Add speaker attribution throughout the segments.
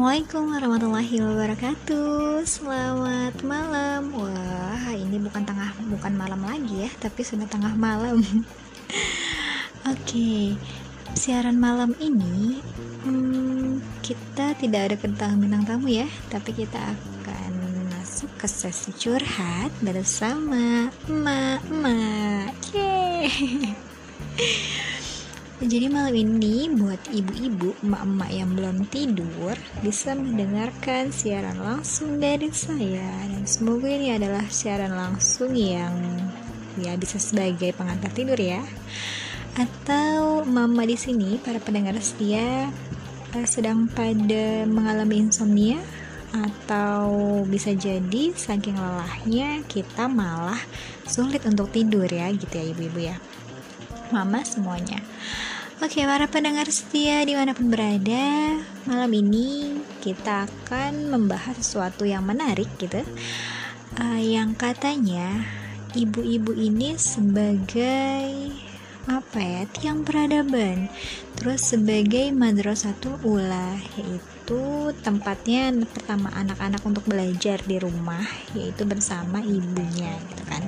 Speaker 1: Assalamualaikum warahmatullahi wabarakatuh. Selamat malam. Wah ini bukan tengah bukan malam lagi ya Tapi sudah tengah malam. Oke okay. Siaran malam ini hmm, Kita tidak ada kedatangan bintang tamu ya Tapi kita akan masuk ke sesi curhat Bersama emak-emak. Yeay Jadi malam ini buat ibu-ibu, emak-emak yang belum tidur bisa mendengarkan siaran langsung dari saya dan semoga ini adalah siaran langsung yang ya bisa sebagai pengantar tidur ya. Atau mama di sini para pendengar setia eh, sedang pada mengalami insomnia atau bisa jadi saking lelahnya kita malah sulit untuk tidur ya gitu ya ibu-ibu ya mama semuanya. Oke, para pendengar setia di mana pun berada, malam ini kita akan membahas sesuatu yang menarik gitu, uh, yang katanya ibu-ibu ini sebagai apa ya tiang peradaban, terus sebagai madrasatul ula yaitu tempatnya pertama anak-anak untuk belajar di rumah yaitu bersama ibunya gitu kan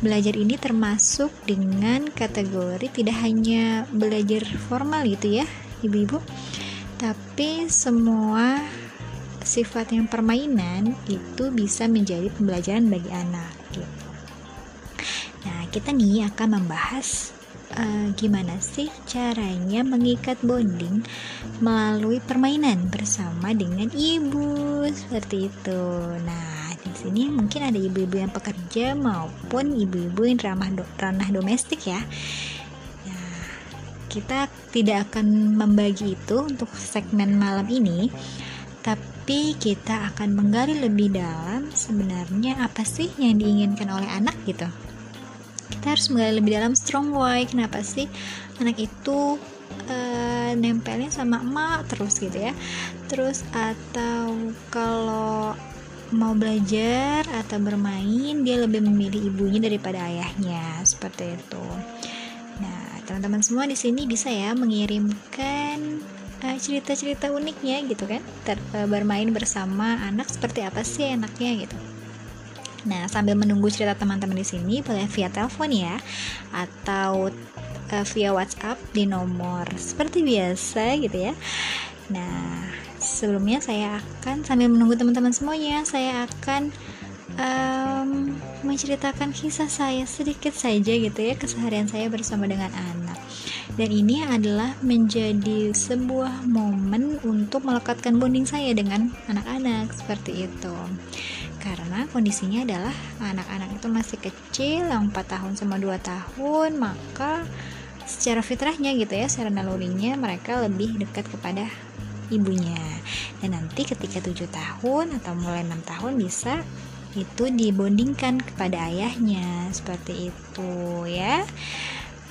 Speaker 1: belajar ini termasuk dengan kategori tidak hanya belajar formal gitu ya ibu-ibu tapi semua sifat yang permainan itu bisa menjadi pembelajaran bagi anak gitu. Nah, kita nih akan membahas uh, gimana sih caranya mengikat bonding melalui permainan bersama dengan ibu seperti itu. Nah, di sini mungkin ada ibu-ibu yang pekerja maupun ibu-ibu yang ramah do, ranah domestik ya. Nah, kita tidak akan membagi itu untuk segmen malam ini, tapi kita akan menggali lebih dalam sebenarnya apa sih yang diinginkan oleh anak gitu. Kita harus menggali lebih dalam strong why, kenapa sih anak itu uh, nempelnya sama emak terus gitu ya. Terus atau kalau mau belajar atau bermain dia lebih memilih ibunya daripada ayahnya. Seperti itu. Nah teman-teman semua di sini bisa ya mengirimkan uh, cerita-cerita uniknya gitu kan? Ter uh, bermain bersama anak seperti apa sih enaknya gitu. Nah, sambil menunggu cerita teman-teman di sini, boleh via telepon ya, atau uh, via WhatsApp di nomor seperti biasa gitu ya. Nah, sebelumnya saya akan sambil menunggu teman-teman semuanya saya akan um, menceritakan kisah saya sedikit saja gitu ya keseharian saya bersama dengan anak. Dan ini adalah menjadi sebuah momen untuk melekatkan bonding saya dengan anak-anak seperti itu. Karena kondisinya adalah anak-anak itu masih kecil yang 4 tahun sama 2 tahun maka secara fitrahnya gitu ya secara nalurinya mereka lebih dekat kepada ibunya. Dan nanti ketika tujuh tahun atau mulai enam tahun bisa itu dibondingkan kepada ayahnya. Seperti itu ya.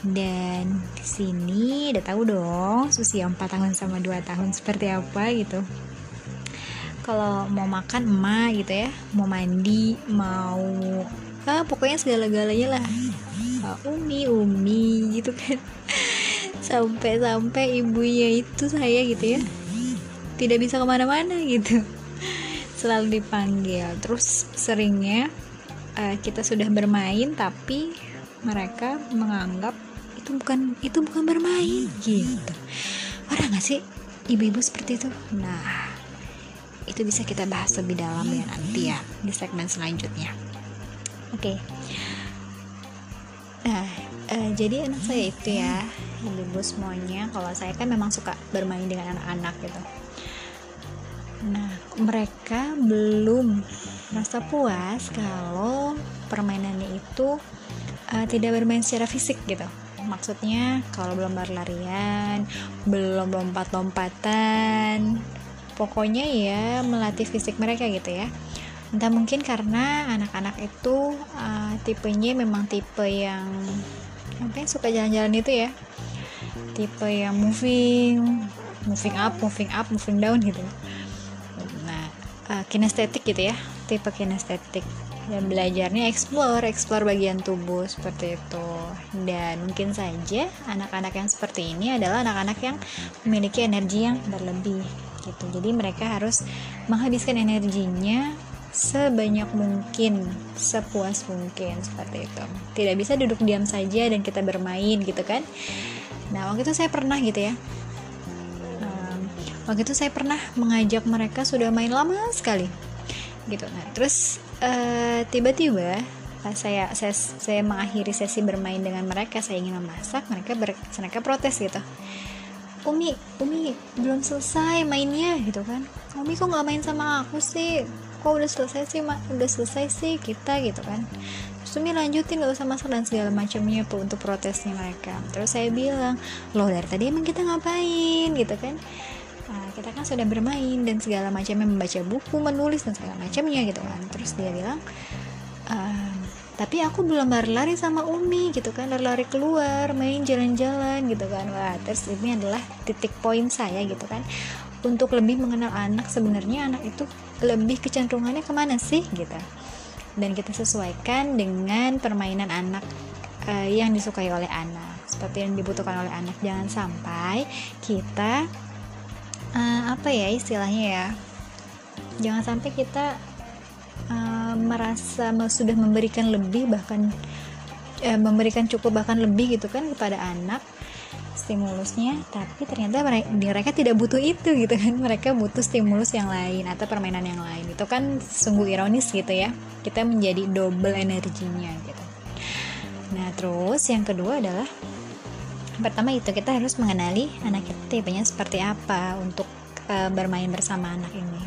Speaker 1: Dan sini udah tahu dong usia 4 tahun sama 2 tahun seperti apa gitu. Kalau mau makan emak gitu ya. Mau mandi mau ah, pokoknya segala-galanya lah. Ah, umi umi gitu kan. Sampai-sampai ibunya itu saya gitu ya tidak bisa ke mana-mana gitu. Selalu dipanggil. Terus seringnya uh, kita sudah bermain tapi mereka menganggap itu bukan itu bukan bermain gitu. Orang nggak sih ibu-ibu seperti itu? Nah itu bisa kita bahas lebih dalam ya nanti ya di segmen selanjutnya. Oke. Okay. nah uh, jadi anak saya itu ya ibu-ibu semuanya kalau saya kan memang suka bermain dengan anak-anak gitu Nah, mereka belum merasa puas kalau permainannya itu uh, tidak bermain secara fisik gitu. Maksudnya kalau belum berlarian, belum lompat-lompatan, pokoknya ya melatih fisik mereka gitu ya. Entah mungkin karena anak-anak itu uh, tipenya memang tipe yang apa yang suka jalan-jalan itu ya. Tipe yang moving, moving up, moving up, moving down gitu uh, kinestetik gitu ya tipe kinestetik. Dan belajarnya explore explore bagian tubuh seperti itu. Dan mungkin saja anak-anak yang seperti ini adalah anak-anak yang memiliki energi yang berlebih gitu. Jadi mereka harus menghabiskan energinya sebanyak mungkin sepuas mungkin seperti itu. Tidak bisa duduk diam saja dan kita bermain gitu kan? Nah waktu itu saya pernah gitu ya waktu itu saya pernah mengajak mereka sudah main lama sekali gitu nah terus uh, tiba-tiba pas saya, saya saya mengakhiri sesi bermain dengan mereka saya ingin memasak mereka ber, mereka protes gitu Umi, Umi belum selesai mainnya gitu kan. Umi kok nggak main sama aku sih? Kok udah selesai sih, mak? Udah selesai sih kita gitu kan. Terus Umi lanjutin gak usah masak dan segala macamnya untuk protesnya mereka. Terus saya bilang, loh dari tadi emang kita ngapain gitu kan? Nah, kita kan sudah bermain dan segala macamnya membaca buku, menulis dan segala macamnya gitu kan. Terus dia bilang, ehm, tapi aku belum lari-lari sama Umi gitu kan. Lari-lari keluar main jalan-jalan gitu kan. Wah terus ini adalah titik poin saya gitu kan. Untuk lebih mengenal anak sebenarnya anak itu lebih kecenderungannya ke mana sih gitu. Dan kita sesuaikan dengan permainan anak uh, yang disukai oleh anak. Seperti yang dibutuhkan oleh anak. Jangan sampai kita uh, apa ya istilahnya ya? Jangan sampai kita uh, merasa sudah memberikan lebih bahkan uh, memberikan cukup bahkan lebih gitu kan kepada anak stimulusnya tapi ternyata mereka tidak butuh itu gitu kan. Mereka butuh stimulus yang lain atau permainan yang lain. Itu kan sungguh ironis gitu ya. Kita menjadi double energinya gitu. Nah terus yang kedua adalah pertama itu kita harus mengenali anak kita tipenya seperti apa untuk uh, bermain bersama anak ini.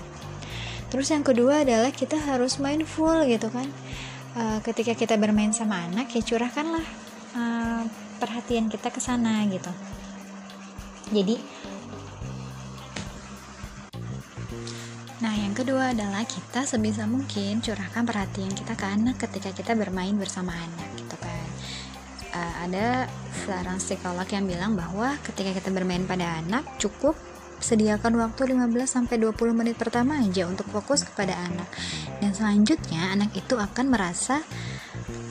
Speaker 1: Terus yang kedua adalah kita harus mindful gitu kan. Uh, ketika kita bermain sama anak ya curahkanlah uh, perhatian kita ke sana gitu. Jadi Nah, yang kedua adalah kita sebisa mungkin curahkan perhatian kita ke anak ketika kita bermain bersama anak, ada seorang psikolog yang bilang bahwa ketika kita bermain pada anak cukup Sediakan waktu 15-20 menit pertama aja untuk fokus kepada anak. Dan selanjutnya anak itu akan merasa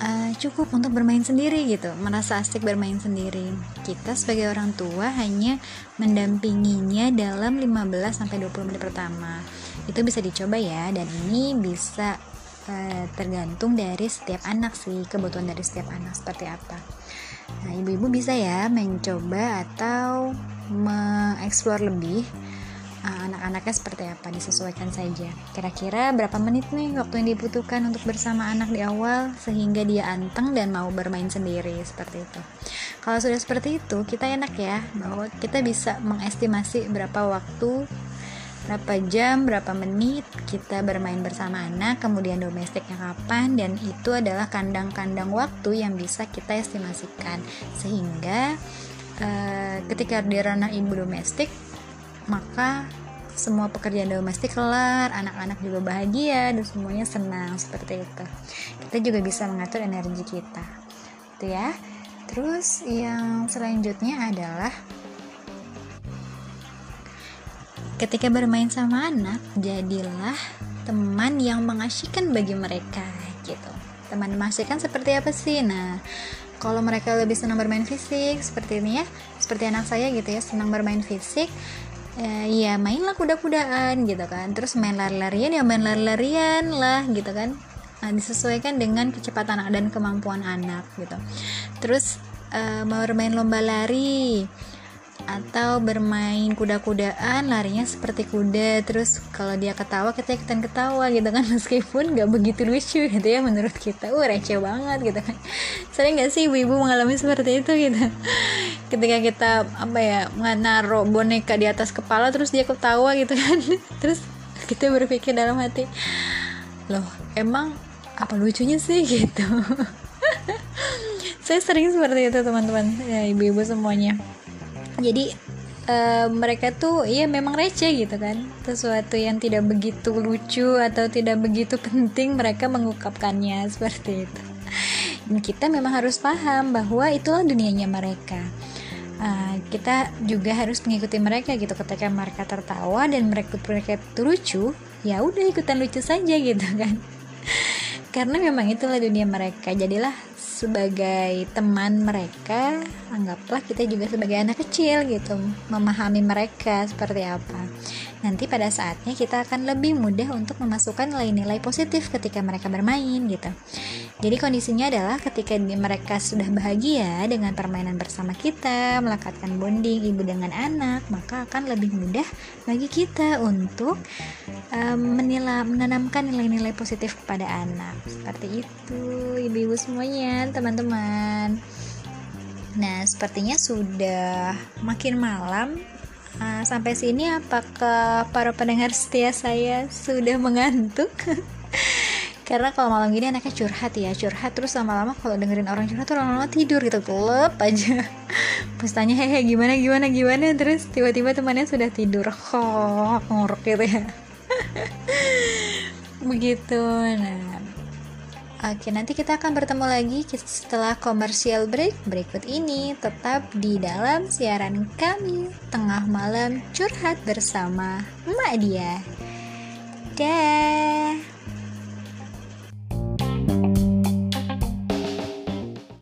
Speaker 1: uh, cukup untuk bermain sendiri gitu, merasa asik bermain sendiri. Kita sebagai orang tua hanya mendampinginya dalam 15-20 menit pertama. Itu bisa dicoba ya dan ini bisa tergantung dari setiap anak sih, kebutuhan dari setiap anak seperti apa. Nah, ibu-ibu bisa ya mencoba atau mengeksplor lebih uh, anak-anaknya seperti apa disesuaikan saja kira-kira berapa menit nih waktu yang dibutuhkan untuk bersama anak di awal sehingga dia anteng dan mau bermain sendiri seperti itu kalau sudah seperti itu kita enak ya bahwa kita bisa mengestimasi berapa waktu berapa jam, berapa menit kita bermain bersama anak, kemudian domestiknya kapan, dan itu adalah kandang-kandang waktu yang bisa kita estimasikan sehingga uh, ketika di ranah ibu domestik maka semua pekerjaan domestik kelar, anak-anak juga bahagia dan semuanya senang seperti itu. Kita juga bisa mengatur energi kita. Itu ya. Terus yang selanjutnya adalah ketika bermain sama anak, jadilah teman yang mengasyikan bagi mereka gitu. Teman mengasyikan seperti apa sih? Nah, kalau mereka lebih senang bermain fisik seperti ini ya seperti anak saya gitu ya senang bermain fisik eh, ya mainlah kuda-kudaan gitu kan terus main lari-larian ya main lari-larian lah gitu kan nah, disesuaikan dengan kecepatan dan kemampuan anak gitu terus uh, mau bermain lomba lari atau bermain kuda-kudaan larinya seperti kuda. Terus kalau dia ketawa kita ikutan ketawa gitu kan. Meskipun nggak begitu lucu gitu ya menurut kita. Uh receh banget gitu kan. Sering nggak sih ibu-ibu mengalami seperti itu gitu? Ketika kita apa ya naruh boneka di atas kepala terus dia ketawa gitu kan. Terus kita berpikir dalam hati loh emang apa lucunya sih? Gitu. Saya sering seperti itu teman-teman. Ya ibu-ibu semuanya jadi uh, mereka tuh ya memang receh gitu kan. Sesuatu yang tidak begitu lucu atau tidak begitu penting mereka mengungkapkannya seperti itu. Dan kita memang harus paham bahwa itulah dunianya mereka. Uh, kita juga harus mengikuti mereka gitu. Ketika mereka tertawa dan mereka mereka lucu ya udah ikutan lucu saja gitu kan. Karena memang itulah dunia mereka. Jadilah sebagai teman mereka anggaplah kita juga sebagai anak kecil gitu memahami mereka seperti apa nanti pada saatnya kita akan lebih mudah untuk memasukkan nilai-nilai positif ketika mereka bermain gitu. Jadi kondisinya adalah ketika mereka sudah bahagia dengan permainan bersama kita, melekatkan bonding ibu dengan anak, maka akan lebih mudah bagi kita untuk um, menilai, menanamkan nilai-nilai positif kepada anak. Seperti itu, ibu-ibu semuanya, teman-teman. Nah, sepertinya sudah makin malam Nah, sampai sini apakah para pendengar setia saya sudah mengantuk? Karena kalau malam gini anaknya curhat ya, curhat terus lama-lama kalau dengerin orang curhat tuh lama-lama tidur gitu, kelep aja. Pas tanya hehe gimana gimana gimana terus tiba-tiba temannya sudah tidur, kok ngorok gitu ya. Begitu. Nah, Oke, nanti kita akan bertemu lagi setelah komersial break berikut ini. Tetap di dalam siaran kami tengah malam curhat bersama Mak Dia. Dah.